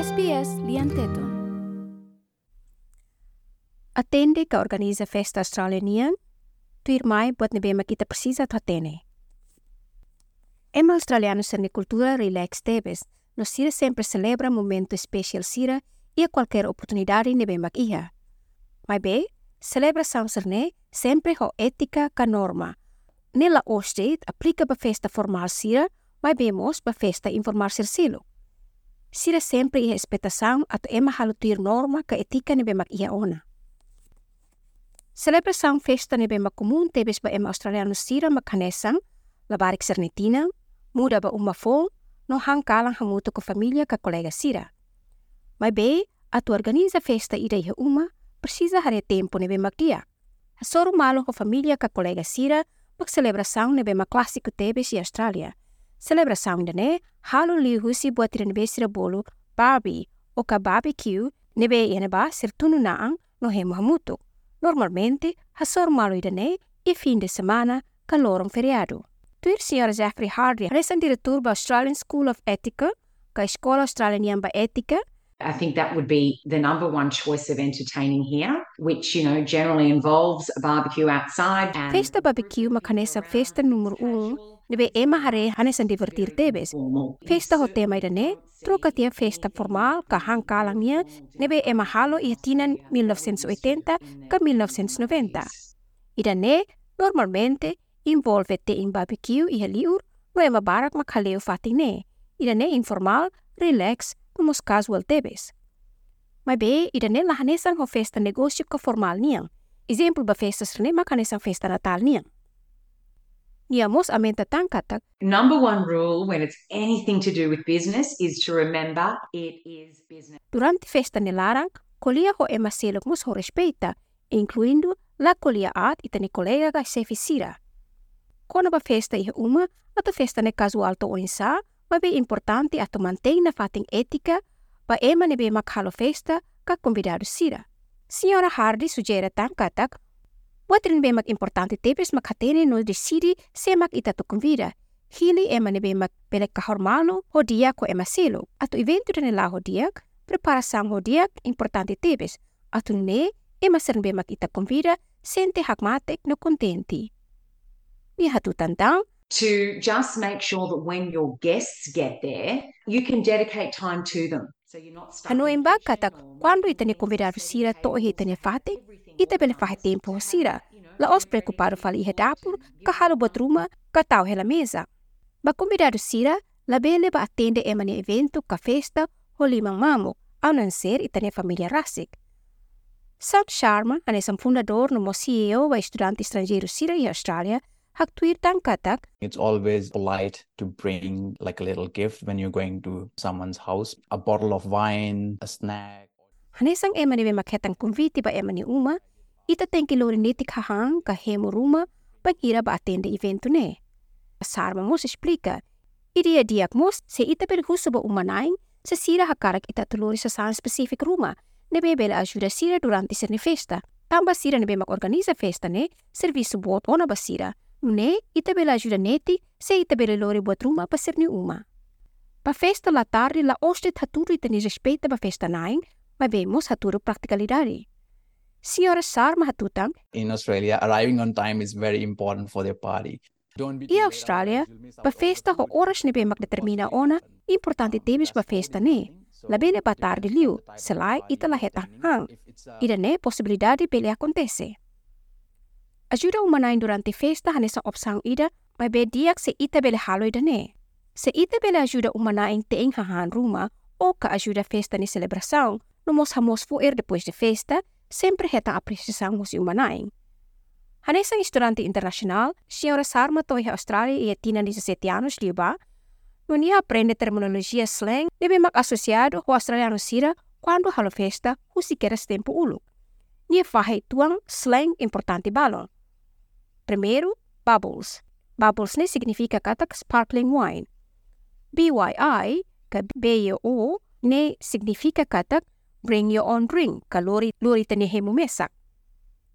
SBS Lianteton. Atende que organiza festa australiana, tu irmai buat nebe kita precisa tatene. Em australiano ser cultura relax tebes, nos sira sempre celebra momento especial sira e a qualquer oportunidade nebe mak iha. Mas be, celebração serne sempre ho ética ka norma. Nela ostet aplica ba festa formal sira, mas bemos ba festa informar sir silo. Sira sempre ia expectação at ema halutir norma ka etika nebe mak ia ona. Celebração festa nebe mak comum tebes ba ema australiano sira mak hanesang, labarik sernetina, muda ba uma fol, no hang kalang hamuto ko família ka colega sira. Mas be, atu organiza festa ida ia uma, precisa hare tempo nebe mak dia. Hasoro malo ko família ka colega sira, mak celebração nebe mak clássico tebes i Australia. celebração-ndene halu lihu si buatiren be sira bolu barbie oka barbecue nebe yeneba sir tunu naang no hemo hamutu. Normalmente, hasor malu idene e fim de semana calor um feriado. Tuir Sr. Jeffrey Hardy, recém-diretor da Australian School of Ethica, ka Escola Australiana Yamba Ética, I think that would be the number one choice of entertaining here, which, you know, generally involves a barbecue outside. And Festa barbecue makanesa festa número um, nebe ema hare hanesan divertir tebes. Festa ho tema ida ne, troca tia festa formal ka hang kalang nia, nebe ema halo ia tinan 1980 ka 1990. Ida ne, normalmente, involve te in barbecue ia liur, no ema barak makaleo fating ne. Ida ne informal, relax, nomos casual tebes. Mas be, ida ne la hanesan ho festa negócio ka formal niang. Exemplo ba festa srene makanesan festa natal niang. Nia mos amenta tangkatak, Number one rule when it's anything to do with business is to remember it is business. Durante festa nelarang, kolia ho ema selok mus ho respeita, incluindo la kolia at itani kolega ga se fisira. Kona ba festa iha uma, ato festa ne casual to oinsa, ma be importante ato mantém na fating ética, ba ema ne be makhalo festa ka convidado sira. Senhora Hardy sugere tangkatak, Wat rin be mag importante tepes makatene no decidi se mag ita to convida. Hili ema ne be mag belek kahormalo ho dia ko ema selo. Ato evento de la ho diak, preparação ho diak importante tepes. Ato ne ema ser be mag ita convida sente hakmatek no contenti. Ni hatu tantang, to just make sure that when your guests get there, you can dedicate time to them. Hanoin bakatak cuando itene rusira to hitene fate itebel fate tempo rusira la os preocupar fali hedapur kahalo botruma katau hela mesa ba rusira la bele ba atende emane evento ka festa holimang mamuk anan ser itene familia rasik. Sam Sharma, han är fundador no CEO och student i Sira i Australien, hak tuir tang katak, It's always polite to bring like a little gift when you're going to someone's house, a bottle of wine, a snack. Hanesang ema ni makhetang convite ba ema ni uma, ita que lori neti kahang ka hemo ruma panghira ba atende evento ne. Sarma mos explica. Iria diak mos se ita bel huso ba umanaing se sira hakarak ita tulori sa saan specific ruma ne bebele ajuda sira durante ser ne festa. Tamba sira ne bemak organiza festa ne, serviço bot ona ba sira. Ne, ita bela ajuda neti se ita bele lori bot ruma pa ser ni uma. Pa festa la tarde la ostet haturu ita ni respeita ba festa naing, mas vemos haturu practicalidade. Senhora Sarma hatutang, In Australia, arriving on time is very important for their party. E Austrália, ba festa ho oras ne bemak determina ona, importante temes ba festa ne. La bene ba tarde liu, selai ita la heta hang. Ida ne possibilidade bele acontece. Ajuda umanain durante festa hanesa opsang ida, mas be diak se ita bele halo ida ne. Se ita bele ajuda umanain teing hahan ruma, o ka ajuda festa ni celebração, no mos hamos fuer depois de festa, sempre heta apreciação mos umanain. Hanesang estudante internacional, senhora Sarma toi a Austrália e tinha 17 anos liba, no nia aprende terminologia slang, deve mak associado ho australiano sira quando halo festa, o sequer tempo ulu. Nia fahe tuang slang importante balon. Primeiro, bubbles. Bubbles ne significa katak sparkling wine. BYI, ka B-O, ne significa katak bring your own drink, ka lori, lori tani hemu mesak.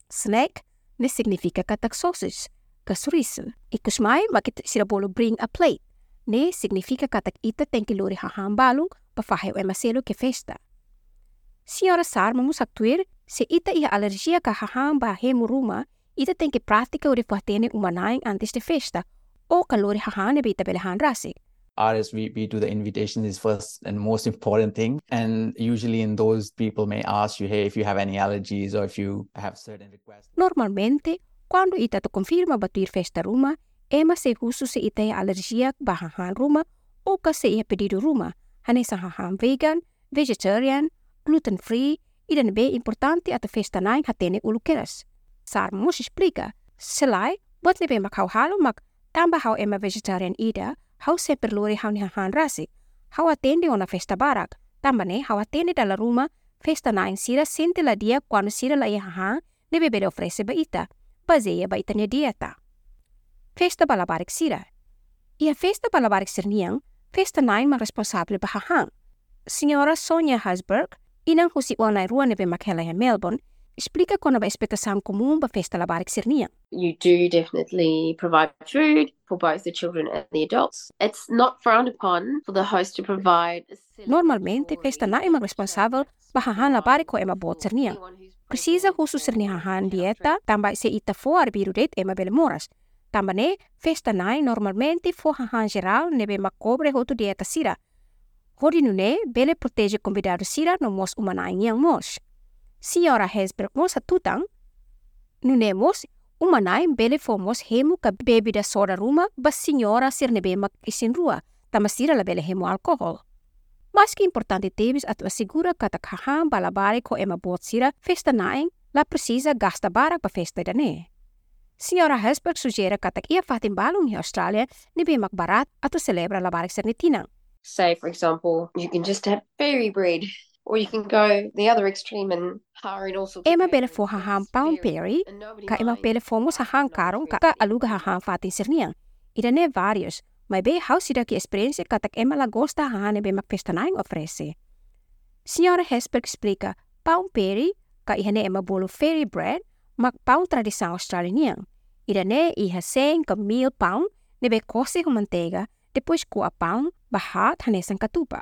Snack, ne significa katak sausage, ka surisel. Ikus mai, makit sila bolo bring a plate. Ne significa katak ita tem que luri hahambalung pa fahe o emaselo ke festa. Senhora Sar vamos actuar se ita ia alergia ka hahamba hemu ruma, prática o refuatene umanaing antes de festa, o kalori hahane bita belehan rasik. RSVP to the invitation is first and most important thing. And usually in those people may ask you, hey, if you have any allergies or if you have certain requests. Normalmente, quando ita to confirma batir festa ruma, ema se husu se ita ia alergia bahahan ruma o ka se ia pedido ruma, hane sa hahan vegan, vegetarian, gluten free, ida be importante at festa naing hatene ulukeras. Sar mus explica, selai, bot lebe makau halo mak tamba hau ema vegetarian ida, hau se perluri hau ni hahan rasik. Hau atende ona festa barak, tamba ne hau atende dalla ruma festa naing sira sente la dia quando sira la ia hahan nebe bede ofrece ba ita, baseia ba itanya dieta. Festa balabarik sira. Ia festa balabarik sirniang, festa naing ma responsable ba hahan. Senhora Sonia Hasberg, inang husi wana rua nebe makela Melbourne, explica quando ba expectação comum ba festa labarik sirniang. you do definitely provide food for both the children and the adults. It's not frowned upon for the host to provide. a Normalmente, festa naing ma responsável ba hahan labarik ko ema bot sirniang. Precisa husu sirni hahan dieta, tamba se ita fo arbirudet ema bele moras. Tamba ne, festa naing normalmente fo hahan geral nebe ma cobre hotu dieta sira. Hodi nu ne, bele protege convidado sira no mos umanaing yang mos. Mos hatutang, nu ne mos umanaing bele fo mos hemu ka bebida soda ruma ba senhora sir nebe mak isin rua, tama sira la bele hemu alkohol. Mas que importante tebis atu assegura kata kaham balabari ko ema bot sira festa naing la precisa gasta barak pa festa da ne. Senhora Hesberg sugere kata ia fatin balung hi Australia nebe mak barat atu celebra la barik sernitinang. Say, for example, you can just have fairy bread, Oo, you can go the other Ema bene fo haham paun peri, ka ema bene fo mos haham karong ka aluga haham fatin sirniang. Ida ne varios, mai be haus ida ki ka tak ema la gosta hahane be mak festanaing ofrese. Signora Hesberg explica, paun peri, ka ihane ema bolo fairy bread, mak paun tradisa australiang. Ida ne iha sen ka meal paun, ne be kosi humantega, depois kua paun, bahat hanesan katupa.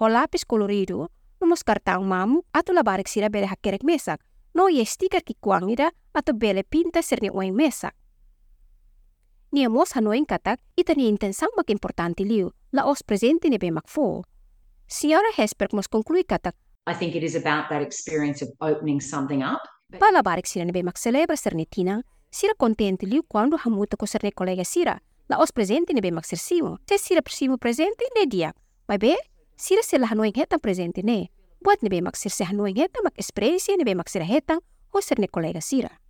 ho lápis colorido, cartão mamu, labarik sira bele hakerek mesak, no ye ki bele pinta uang mesak. Nia mos hanoing katak, ita ni intensang mak importante liu, la os presente nebe makfo. Senhora Hesberg mos conclui katak, I think it is about that experience of opening something up. Palabarik sira nebe magselebra serni tinang, sira contente liu quando hamuta ko colega sira, la os presente nebe magsersimo. Se sira persimo presente ne dia, mai be, sila sila hanuing hetang presente ne. Buat ni bemak sir se hanuing hetang mag-expresi ni bemak sira hetang o sir ni kolega sira.